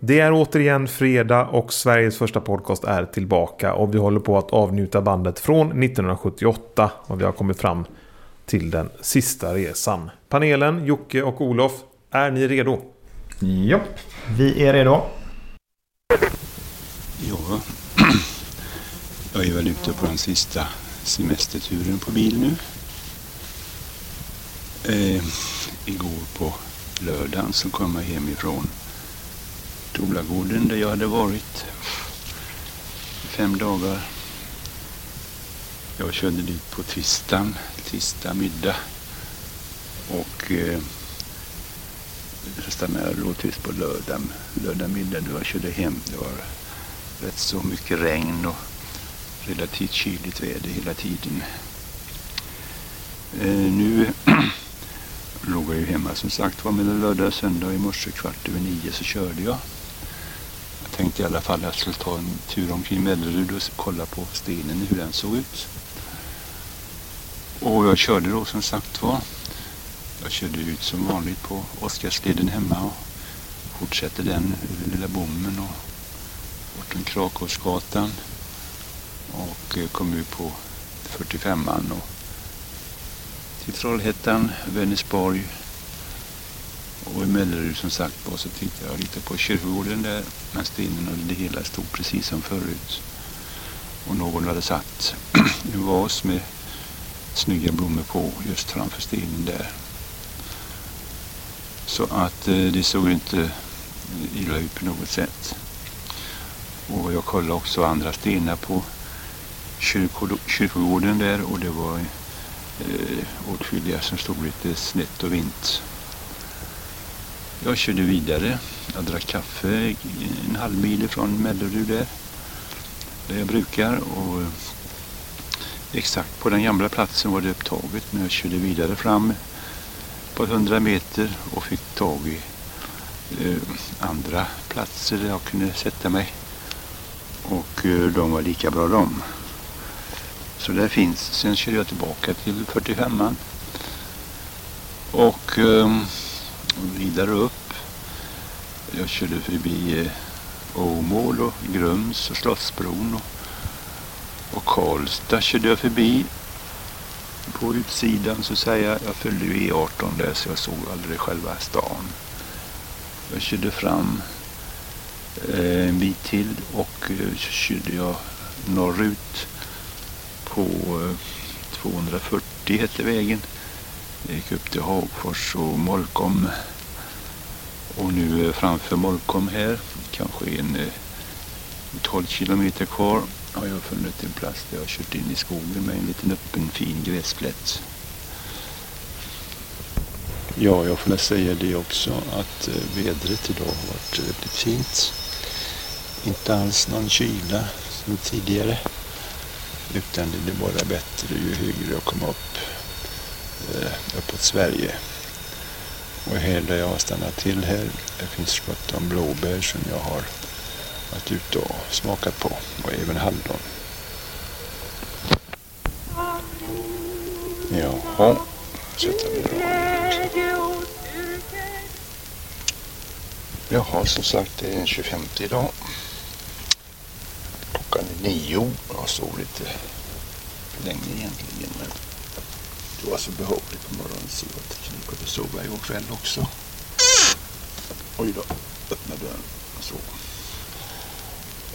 Det är återigen fredag och Sveriges första podcast är tillbaka och vi håller på att avnjuta bandet från 1978 och vi har kommit fram till den sista resan. Panelen, Jocke och Olof, är ni redo? Ja, vi är redo. Ja, jag är väl ute på den sista semesterturen på bil nu. Eh, igår på lördagen så kom jag hemifrån Tolagården där jag hade varit fem dagar. Jag körde dit på tisdagen, tisdag middag. Och eh, så stannade jag då tills på lördag, lördag middag då jag körde hem. Det var rätt så mycket regn och relativt kyligt väder hela tiden. Eh, nu låg jag ju hemma som sagt var mellan lördag och söndag. I morse kvart över nio så körde jag. Jag tänkte i alla fall att jag skulle ta en tur omkring Mellerud och kolla på stenen, hur den såg ut. Och jag körde då som sagt var. Jag körde ut som vanligt på Oskarsleden hemma och fortsatte den över Lilla Bommen och bortom Krakåsgatan och eh, kom ut på 45an och till Trollhättan, Vänersborg och i Mellerud som sagt var så tittade jag lite på kyrkogården där men stenen och det hela stod precis som förut. Och någon hade satt en vas med snygga blommor på just framför stenen där. Så att eh, det såg inte illa ut på något sätt. Och jag kollade också andra stenar på kyrkogården där och det var eh, åtskilliga som stod lite snett och vint. Jag körde vidare. Jag drack kaffe en halv mil ifrån Mellerud där. Där jag brukar. Och exakt på den gamla platsen var det upptaget. Men jag körde vidare fram på 100 meter och fick tag i eh, andra platser där jag kunde sätta mig. Och eh, de var lika bra de. Så där finns. Sen körde jag tillbaka till 45an. Och eh, vidare upp. Jag körde förbi eh, Åmål och Grums och Slottsbron och, och Karlstad körde jag förbi. På utsidan så säger jag, jag följde ju E18 där så jag såg aldrig själva stan. Jag körde fram eh, en bit till och eh, så körde jag norrut på 240 hette vägen. Jag gick upp till Hagfors och Molkom. Och nu eh, framför Molkom här, kanske en eh, 12 kilometer kvar, har jag funnit en plats där jag har kört in i skogen med en liten öppen fin gräsplätt. Ja, jag får säga det också att eh, vädret idag har varit väldigt fint. Inte alls någon kyla som tidigare. Utan det blir bara bättre ju högre jag kommer upp uppåt Sverige. Och här där jag har stannat till här, det finns gott om blåbär som jag har varit ute och smakat på. Och även hallon. Jaha, sätta vi då. Jaha, som sagt det är den 25 idag. Klockan är nio. och Jag sov lite länge egentligen. Men det var så behagligt på morgonen så att jag kunde sova igår kväll också. Oj då, öppna dörren. Så.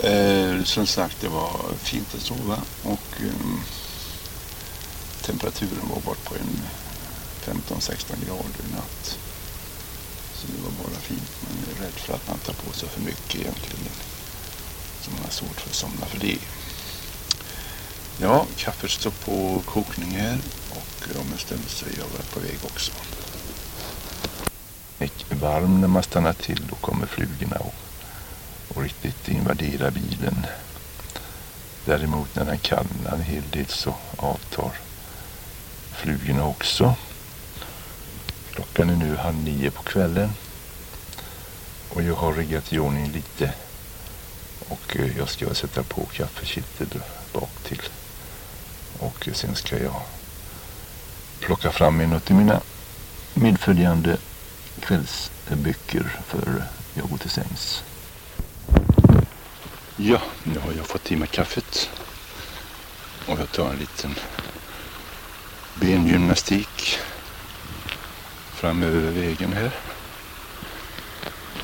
Eh, som sagt, det var fint att sova och eh, temperaturen var bort på en 15-16 grader i natt. Så det var bara fint. Man är rädd för att man tar på sig för mycket egentligen. Så man har svårt för att somna för det. Ja, kaffet står på kokning här och om en stund så är jag väl på väg också. Mycket varm när man stannar till. Då kommer flugorna och, och riktigt invaderar bilen. Däremot när den kallnar en hel del så avtar flugorna också. Klockan är nu halv nio på kvällen. Och jag har riggat i ordning lite. Och eh, jag ska sätta på kaffekittet bak till. Och sen ska jag plocka fram en av mina medföljande kvällsböcker för jag går till sängs. Ja, nu har jag fått i mig kaffet. Och jag tar en liten bengymnastik fram över vägen här.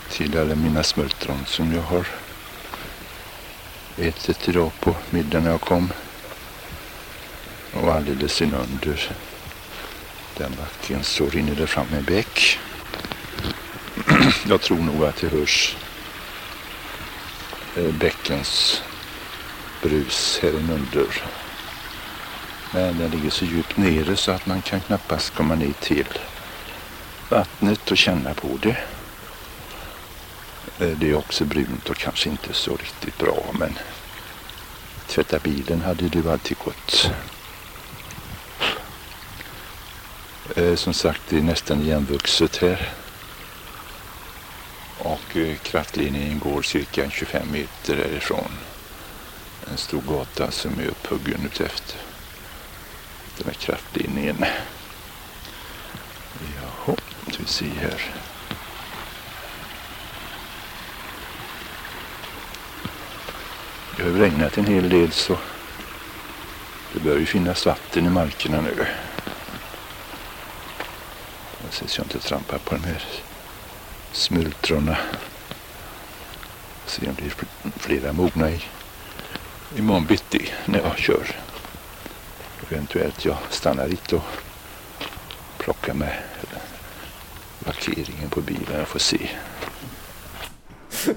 Till alla mina smultron som jag har ätit idag på middagen när jag kom. Och alldeles inunder den backen så rinner det fram en bäck. Jag tror nog att det hörs eh, bäckens brus här inunder. Men den ligger så djupt nere så att man kan knappast komma ner till vattnet och känna på det. Eh, det är också brunt och kanske inte så riktigt bra men tvätta bilen hade du alltid gått. Eh, Som sagt, det är nästan igenvuxet här. Och eh, kraftledningen går cirka 25 meter därifrån. En stor gata som är upphuggen utefter den här kraftledningen. Jaha, ska vi se här. Det har ju regnat en hel del så det bör ju finnas vatten i markerna nu. Så jag inte trampar på de här smultronerna. Se om det blir fl- flera mogna i imorgon bitti när jag kör. Eventuellt jag stannar lite och plockar med lackeringen på bilen. Jag får se.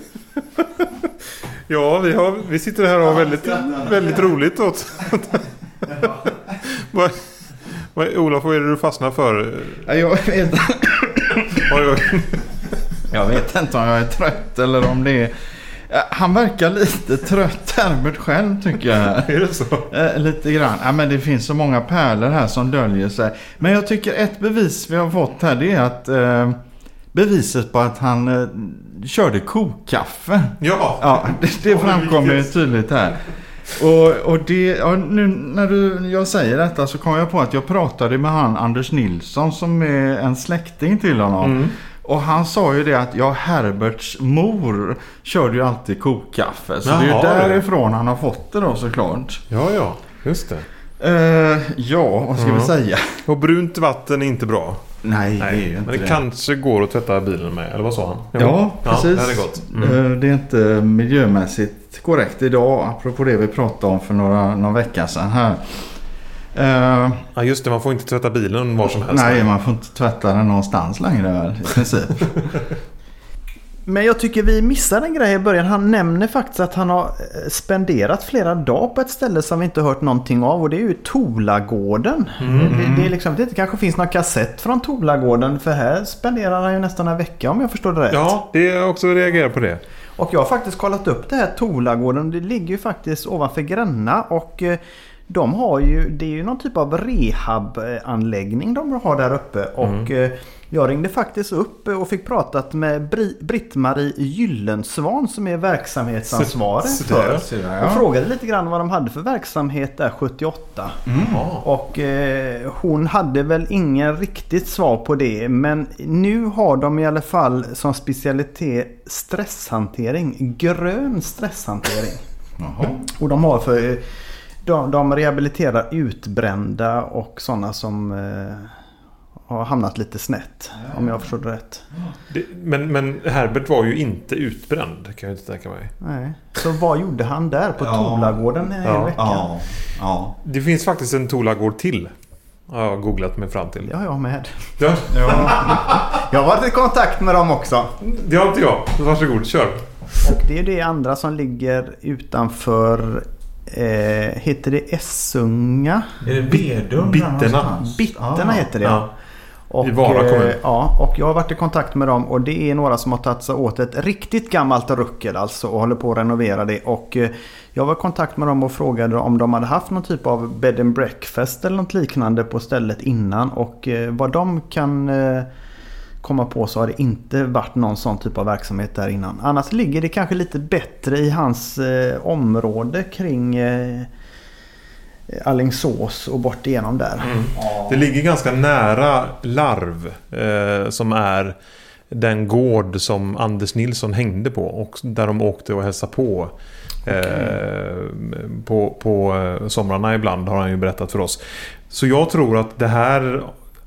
Ja, vi, har, vi sitter här och har väldigt, väldigt roligt åt. vad, vad, Olof, vad är det du fastnar för? Ja, Jag vet, Oj, oj. jag vet inte om jag är trött eller om det är... Han verkar lite trött Herbert själv tycker jag. Är det så? Eh, lite grann. Ja, men det finns så många pärlor här som döljer sig. Men jag tycker ett bevis vi har fått här det är att eh, beviset på att han eh, körde kokkaffe. Ja. Ja, det, det framkommer ju tydligt här. Och, och det, ja, nu när du, jag säger detta så kom jag på att jag pratade med han Anders Nilsson som är en släkting till honom. Mm. Och han sa ju det att ja, Herberts mor körde ju alltid kokkaffe. Så det är ju Jaha, därifrån han har fått det då såklart. Ja, ja. Just det. Eh, ja, vad ska Ja. vi säga? Och brunt vatten är inte bra. Nej, det är ju Nej, inte men det, det. kanske går att tvätta bilen med. Eller vad sa han? Ja, precis. Ja, det är gott. Mm. Eh, Det är inte miljömässigt korrekt idag. Apropå det vi pratade om för några, några veckor sedan här. Eh, Ja, just det. Man får inte tvätta bilen var som helst. nej, man får inte tvätta den någonstans längre väl, i princip. Men jag tycker vi missade en grej i början. Han nämner faktiskt att han har eh, spenderat flera dagar på ett ställe som vi inte hört någonting av. Och det är ju Tolagården. Det, det är liksom, det kanske finns någon kassett från Tolagården. För här spenderar han ju nästan en vecka om jag förstår det rätt. Ja, det är jag också reagerat på det. Och jag har faktiskt kollat upp det här Tolagården. Det ligger ju faktiskt ovanför Gränna. Och eh, de har ju, det är ju någon typ av rehabanläggning de har där uppe. Och eh, jag ringde faktiskt upp och fick pratat med Bri- Britt-Marie Gyllensvan som är verksamhetsansvarig Så- för. Och frågade lite grann vad de hade för verksamhet där 78. Ja. Och eh, hon hade väl ingen riktigt svar på det. Men nu har de i alla fall som specialitet stresshantering. Grön stresshantering. Jaha. Och de har för... De, de rehabiliterar utbrända och sådana som eh, har hamnat lite snett. Om jag förstår det rätt. Det, men, men Herbert var ju inte utbränd. Kan jag inte tänka mig. Nej. Så vad gjorde han där på Ja. Tolagården en hel Ja. vecka? Ja, ja. Det finns faktiskt en Tolagård till. Har jag googlat mig fram till. Har jag med. Ja, Jag har varit i kontakt med dem också. det har inte jag. Varsågod, kör. Och det är det andra som ligger utanför... Eh, heter det Essunga? Är det Vedum? Bitterna. Bitterna heter det. Ja. Och, I Vara kommun. eh, Ja, och jag har varit i kontakt med dem och det är några som har tagit sig åt ett riktigt gammalt ruckel alltså och håller på att renovera det. Och eh, jag var i kontakt med dem och frågade om de hade haft någon typ av bed and breakfast eller något liknande på stället innan. Och eh, vad de kan eh, komma på så har det inte varit någon sån typ av verksamhet där innan. Annars ligger det kanske lite bättre i hans eh, område kring eh, Allingsås och bort igenom där. Det ligger ganska nära Larv. Eh, som är den gård som Anders Nilsson hängde på och där de åkte och hälsade på. Eh, på, på eh, somrarna ibland har han ju berättat för oss. Så jag tror att det här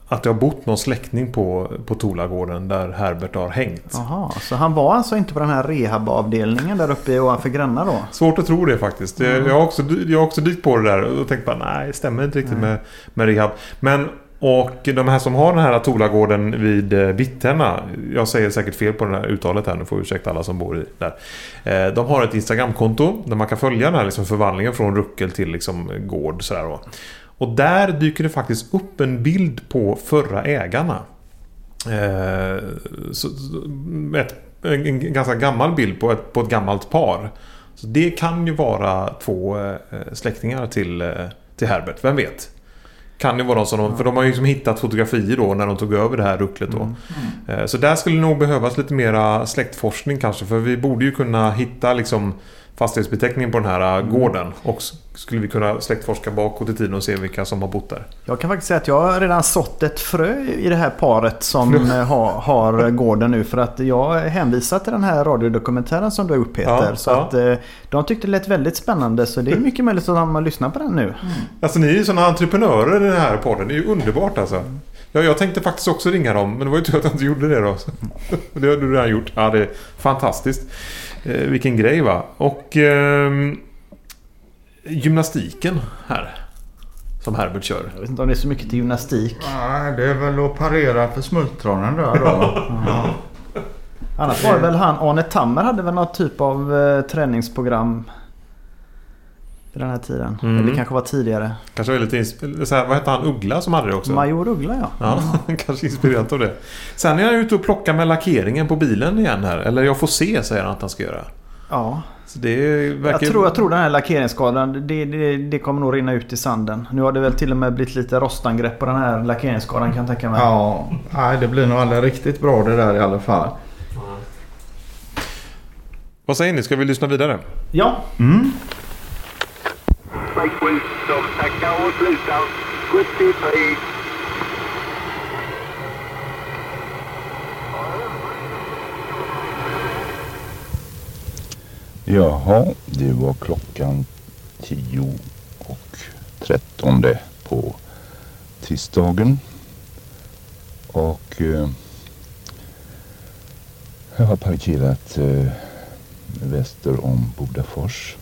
att det har bott någon släkting på, på Tolagården där Herbert har hängt. Jaha, så han var alltså inte på den här rehabavdelningen där uppe ovanför Gränna då? Svårt att tro det faktiskt. Jag, jag, har också, jag har också dykt på det där och tänkt bara nej, det stämmer inte riktigt med, med rehab. Men och de här som har den här Tolagården vid eh, Bitterna. Jag säger säkert fel på det här uttalet här. Nu får ursäkta alla som bor i där. Eh, de har ett Instagramkonto där man kan följa den här liksom förvandlingen från ruckel till liksom gård. Sådär då. Och där dyker det faktiskt upp en bild på förra ägarna. Eh, så, ett, en ganska gammal bild på ett, på ett gammalt par. Så det kan ju vara två släktingar till, till Herbert, vem vet? Kan ju vara de som de, för de har ju liksom hittat fotografier då när de tog över det här rucklet då. Mm. Mm. Så där skulle nog behövas lite mera släktforskning kanske. För vi borde ju kunna hitta liksom fastighetsbeteckningen på den här mm. gården. Och skulle vi kunna släktforska bakåt i tiden och se vilka som har bott där. Jag kan faktiskt säga att jag har redan sått ett frö i det här paret som eh, har, har gården nu. För att jag hänvisar till den här radiodokumentären som du har upp Peter. Ja, så ja. att eh, de tyckte det lät väldigt spännande. Så det är mycket möjligt att de lyssnar på den nu. Mm. Alltså ni är ju sådana entreprenörer i den här podden. Det är ju underbart alltså. Ja, jag tänkte faktiskt också ringa dem. Men det var ju tur att jag inte gjorde det då. det har du redan gjort. Ja, det är fantastiskt. Eh, vilken grej va. Och eh, gymnastiken här. Som Herbert kör. Jag vet inte om det är så mycket till gymnastik. Nej, det är väl att parera för smultronen där då. ja. Annars var det väl han Arne Tammer hade väl något typ av eh, träningsprogram vid den här tiden. Mm. Eller kanske var tidigare. Kanske var lite så här, Vad hette han? Uggla som hade det också? Major Uggla ja. ja mm. kanske inspirerat av det. Sen är han ute och plockar med lackeringen på bilen igen här. Eller jag får se säger han att han ska göra. Ja. Så det verkar... jag, tror, jag tror den här lackeringsskadan det, det, det, kommer nog rinna ut i sanden. Nu har det väl till och med blivit lite rostangrepp på den här lackeringsskadan kan jag tänka mig. Ja, nej, det blir nog aldrig riktigt bra det där i alla fall. Vad säger ni? Ska vi lyssna vidare? Ja. Mm. Jaha, det var klockan 10 och 13 på tisdagen. Och eh, jag har parkerat eh, väster om Bodafors.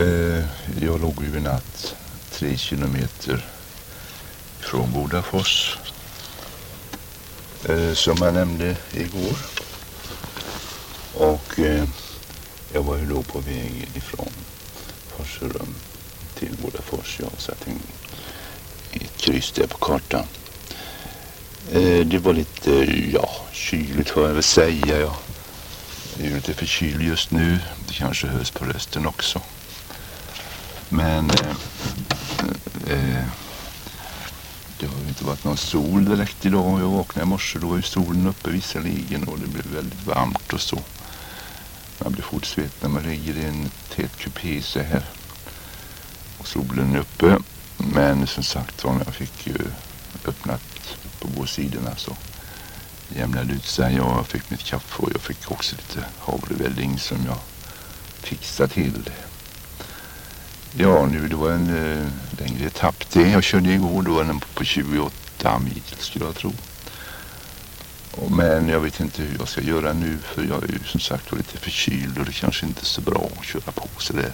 Eh, jag låg ju i natt tre kilometer från Bodafors. Eh, som jag nämnde igår. Och eh, jag var ju då på väg ifrån Forserum till Bodafors. Jag satte in ett kryss där på kartan. Eh, det var lite, ja, kyligt får jag väl säga. Jag är lite förkyld just nu. Det kanske hörs på rösten också. Men eh, eh, eh, det har ju inte varit någon sol direkt idag. Jag vaknade i morse, då var ju solen uppe visserligen och det blev väldigt varmt och så. Man blir fort svett när man ligger i en tät kupé så här. Och solen är uppe. Men som sagt var, jag fick ju öppnat på båda sidorna så jämnade ut sig. Jag fick mitt kaffe och jag fick också lite havrevälling som jag fixade till. Ja, nu det var en eh, längre etapp det. Jag körde igår, då var den på 28 mil skulle jag tro. Men jag vet inte hur jag ska göra nu för jag är ju som sagt lite förkyld och det kanske inte är så bra att köra på sådär.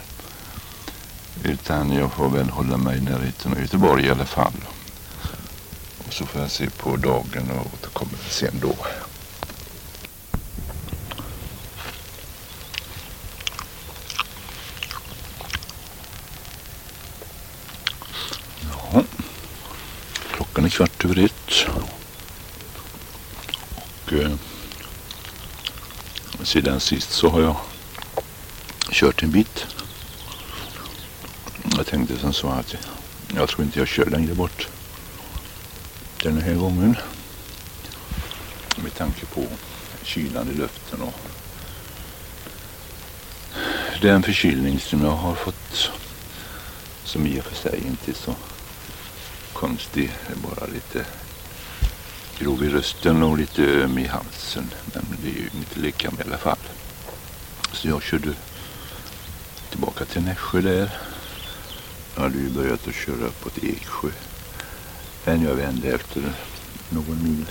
Utan jag får väl hålla mig i närheten av Göteborg i alla fall. Och så får jag se på dagen och återkommer sen då. Ja, klockan är kvart över ett. Och eh, sedan sist så har jag kört en bit. Jag tänkte som så att jag tror inte jag kör längre bort den här gången. Med tanke på kylan i luften och den förkylning som jag har fått som i och för sig inte är så konstig. Det är bara lite grov i rösten och lite öm i halsen. Men det är ju inte lika med i alla fall. Så jag körde tillbaka till Nässjö där. Jag hade ju börjat att köra uppåt Eksjö. Men jag vände efter någon mil.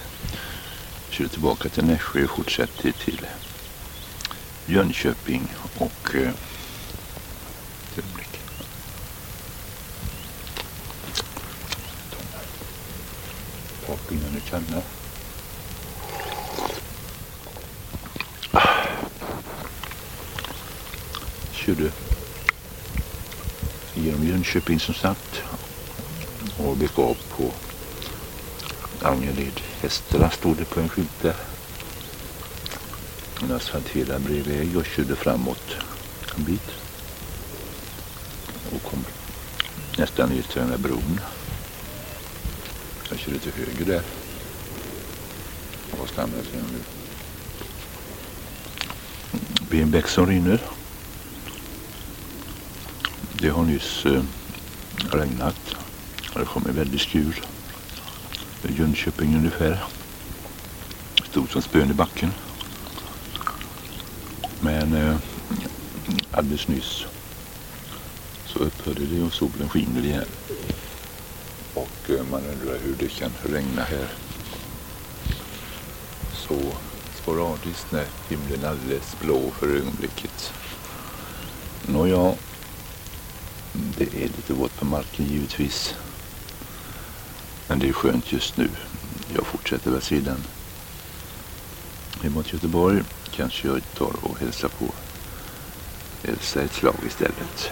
Körde tillbaka till Nässjö och fortsatte till Jönköping och eh, ögonblick. Och innan du känner. Körde genom Jönköping som sagt och gick av på Angered Hästra stod det på en skylt där. En asfalterad bredvid och körde framåt en bit. Och kom nästan ner till den här bron. Jag körde till höger där. Var stannar jag nu? Vid en bäck som rinner. Det har nyss eh, regnat. Det kommer väldigt skur. Jönköping ungefär. Stod som spön i backen. Men eh, alldeles nyss så upphörde det och solen skiner igen. Och man undrar hur det kan regna här så sporadiskt när himlen är alldeles blå för ögonblicket. Nåja, det är lite vått på marken givetvis. Men det är skönt just nu. Jag fortsätter väl sedan mot Göteborg. Kanske jag tar och hälsar på Elsa ett slag istället.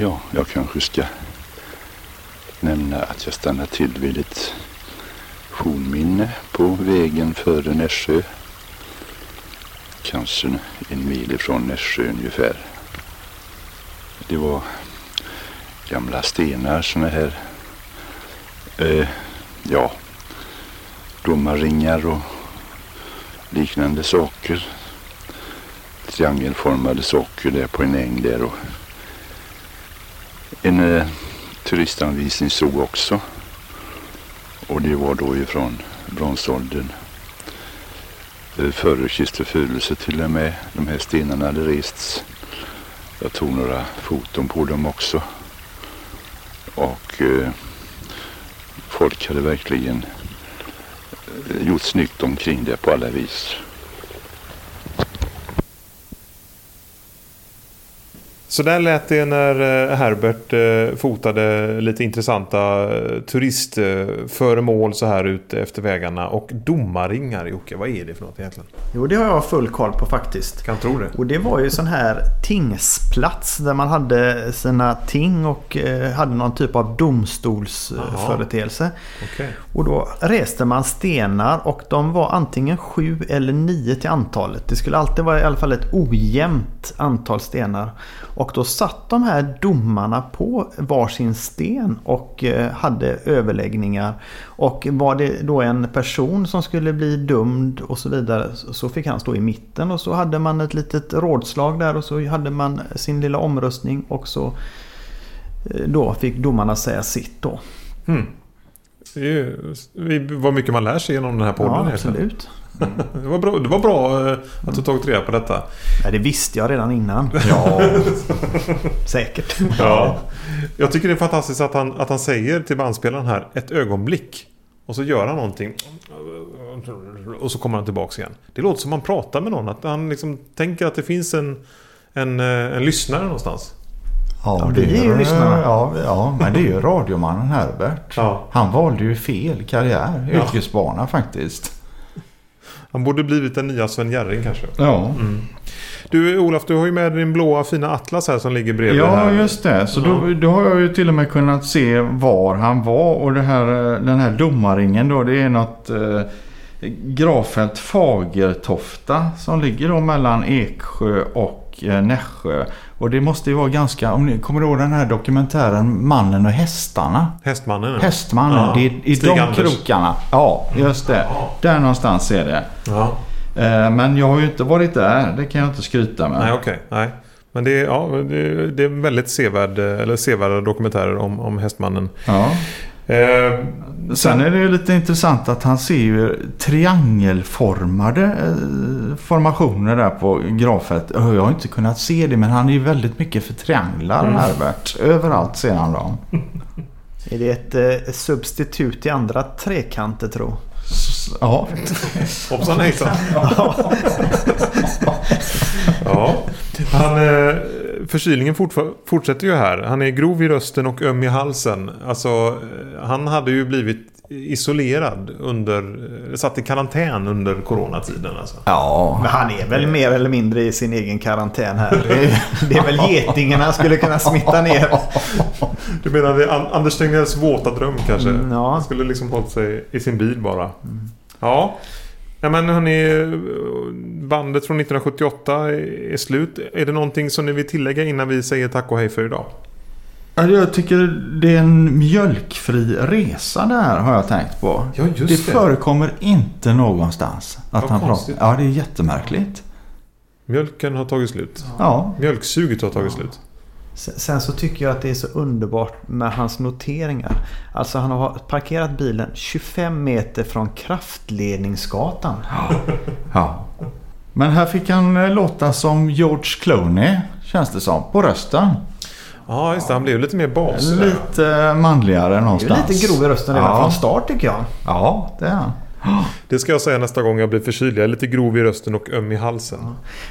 Ja, jag kanske ska nämna att jag stannar till vid ett fornminne på vägen före Nässjö. Kanske en mil ifrån Nässjö ungefär. Det var gamla stenar, såna här, eh, ja, domarringar och liknande saker. Triangelformade saker där på en äng där och en eh, turistanvisning stod också. Och det var då ifrån bronsåldern. Eh, före Kristi födelse till och med. De här stenarna hade rests. Jag tog några foton på dem också. Och eh, folk hade verkligen eh, gjort snyggt omkring det på alla vis. Så där lät det när eh, Herbert eh, fotade lite intressanta eh, turistföremål så här ute efter vägarna. Och domarringar, Jocke, vad är det för något egentligen? Jo, det har jag full koll på faktiskt. Kan tro det. Och det var ju sån här tingsplats där man hade sina ting och hade någon typ av domstolsföreteelse. Okej. Och då reste man stenar och de var antingen sju eller nio till antalet. Det skulle alltid vara i alla fall ett ojämnt antal stenar. Och då satt de här domarna på varsin sten och eh, hade överläggningar. Och var det då en person som skulle bli dömd och så vidare så fick han stå i mitten och så hade man ett litet rådslag där och så hade man sin lilla omröstning och så eh, då fick domarna säga sitt då. Mm. Det är ju det var mycket man lär sig genom den här podden. Ja, absolut. Det var bra, det var bra eh, att du tagit reda på detta. Ja, det visste jag redan innan. Ja, Säkert. Ja. Jag tycker det är fantastiskt att han, att han säger till bandspelaren här ett ögonblick. Och så gör han någonting. Och så kommer han tillbaks igen. Det låter som man pratar med någon. Att han liksom tänker att det finns en, en, eh, en lyssnare någonstans. Ja vi är ju lyssnarna. Ja, ja, men det är ju radiomannen Herbert. Ja. Han valde ju fel karriär, Ja. yrkesbana faktiskt. Han borde blivit den nya Sven Jerring kanske. Ja, Du Olof, du har ju med din blåa fina atlas här som ligger bredvid ja här. just det. Så då, då har jag ju till och med kunnat se var han var. Och det här, eh, den här domarringen då, det är något eh, Grafält Fagertofta som ligger då mellan Eksjö och eh, Nässjö. Och det måste ju vara ganska, om ni kommer ihåg den här dokumentären Mannen och hästarna? Hästmannen. ja. Hästmannen, Ja, det är i Stig de Anders. krokarna. Ja, just det. Där någonstans är det. Ja. Eh, Men jag har ju inte varit där, det kan jag inte skryta med. Nej, okej. Nej. Men det är, ja, det, är väldigt sevärd, eller sevärda dokumentärer om, om hästmannen. Ja. Eh, Sen är det ju lite intressant att han ser ju triangelformade eh, formationer där på gravfältet. Jag har inte kunnat se det men han är ju väldigt mycket för trianglar Mm. Herbert. Överallt ser han dem. Är det ett eh, substitut i andra trekanter tro? Ja, Hoppsan hejsan. ja. Han, eh, förkylningen fortsätter ju här. Han är grov i rösten och öm i halsen. Alltså, eh, han hade ju blivit isolerad under, satt i karantän under coronatiden. Alltså. ja. Men han är väl mer eller mindre i sin egen karantän här. Det är, det är väl getingen han skulle kunna smitta ner. Du menar det är An- Anders Tegnells våta dröm kanske? Mm, ja. Han skulle liksom hållit sig i sin bil bara. Ja. Ja men hörni, bandet från 1978 är slut. Är det någonting som ni vill tillägga innan vi säger tack och hej för idag? Ja, Jag tycker det är en mjölkfri resa där har jag tänkt på. Ja, just det, det. förekommer inte någonstans att Vad han konstigt. pratar. Ja, det är jättemärkligt. Mjölken har tagit slut. Ja, Mjölksuget har tagit slut. Sen sen så tycker jag att det är så underbart med hans noteringar. Alltså han har parkerat bilen 25 meter från kraftledningsgatan. ja. Men här fick han eh, låta som George Clooney känns det som. På rösten. Ja, just det. Han blev lite mer bas. Lite manligare Det är någonstans. lite grov i rösten redan Ja. från start tycker jag. Ja, det är han. Det ska jag säga nästa gång jag blir förkyld. Jag är lite grov i rösten och öm i halsen.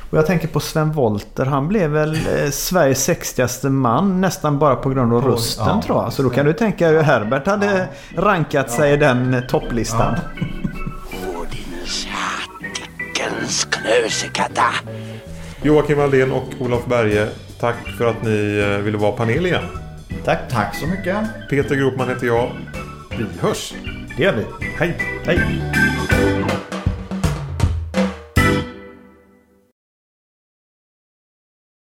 Och jag tänker på Sven Wollter. Han blev väl eh, Sveriges sexigaste man nästan bara på grund av rösten ja. tror jag. Så då kan du tänka hur Herbert hade rankat sig i den eh, topplistan. Och din tjatickens knösekata. Joakim Aldén och Olof Berge, tack för att ni eh, ville vara panel igen. Tack. Tack så mycket. Peter Gropman heter jag. Vi hörs! Det gör vi. Hej! Hej.